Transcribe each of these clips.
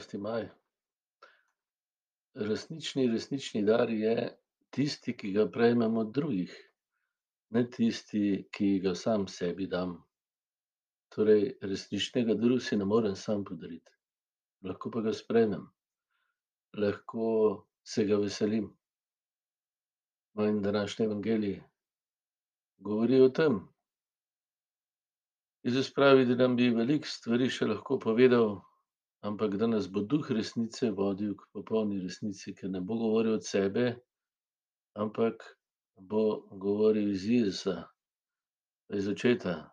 sedemnajsti maj. Resnični, resnični dar je tisti, ki ga prejmem od drugih, ne tisti, ki ga sam sebi dam. Torej resničnega daru si ne morem sam podariti. Lahko pa ga sprejmem. Lahko se ga veselim. No, in današnji evangelij govori o tem. Jezus pravi, da nam bi veliko stvari še lahko povedal, ampak da nas bo duh resnice vodil k popolni resnici, ker ne bo govoril od sebe, ampak bo govoril iz Jezusa, iz očeta.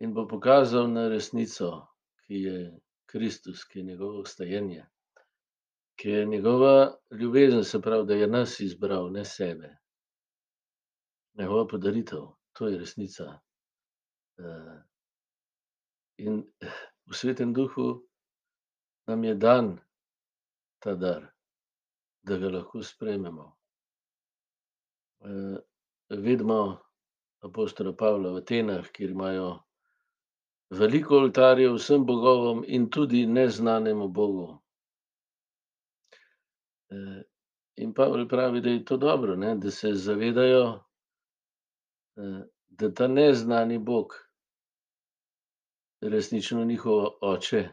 In bo pokazal na resnico, ki je Kristus, ki je njegovo vstajenje, ki je njegova ljubezen, se pravi, da je nas izbral, ne sebe. Njegova podaritev, to je resnica. In v svetem duhu nam je dan ta dar, da ga lahko sprejmemo. Vidimo apostola Pavla v Atenah, kjer imajo veliko oltarjev vsem bogovom in tudi neznanemu bogu. In Pavel pravi, da je to dobro, ne, da se zavedajo, da ta neznani bog resnično njihov oče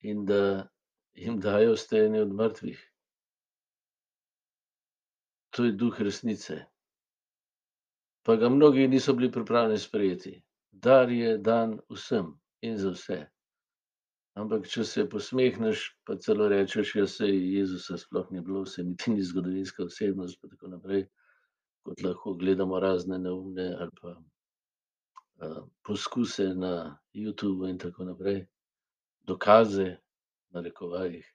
in da jim daje vstajenje od mrtvih. To je duh resnice. Pa ga mnogi niso bili pripravljeni sprejeti. Dar je dan vsem in za vse. Ampak če se posmehneš pa celo rečeš: "Ja, saj Jezusa sploh ni bilo, saj niti ni zgodovinska osebnost," pa tako naprej, kot lahko gledamo razne neumne ali pa poskuse na Youtubu in tako naprej. Dokaze, v narekovajih.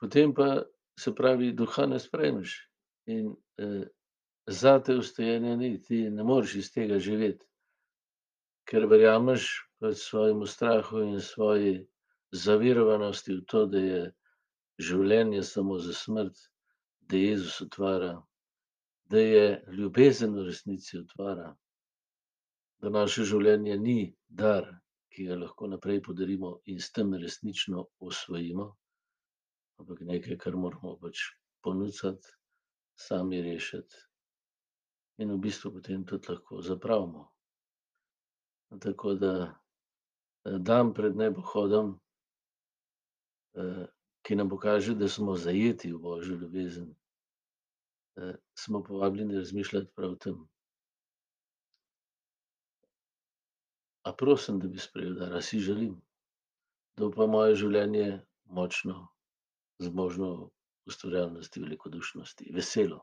Potem pa, se pravi, duha ne sprejmeš in zate vstajenja ni, ti ne moreš iz tega živeti. Ker verjameš pač svojemu strahu in svoji zaverovanosti v to, da je življenje samo za smrt, da Jezus utvara, da je ljubezen v resnici utvara. Da naše življenje ni dar, ki ga lahko naprej podarimo in s tem resnično osvojimo, ampak nekaj, kar moramo pač ponucati, sami rešiti. In v bistvu potem tudi lahko zapravimo. Tako da dan pred nebohodom, ki nam pokaže, da smo zajeti v božjo ljubezen, smo povabljeni razmišljati prav o tem. A prosim, da bi sprejel dar, a si želim? Da pa moje življenje močno, zmožno ustvarjalnosti, velikodušnosti, veselo.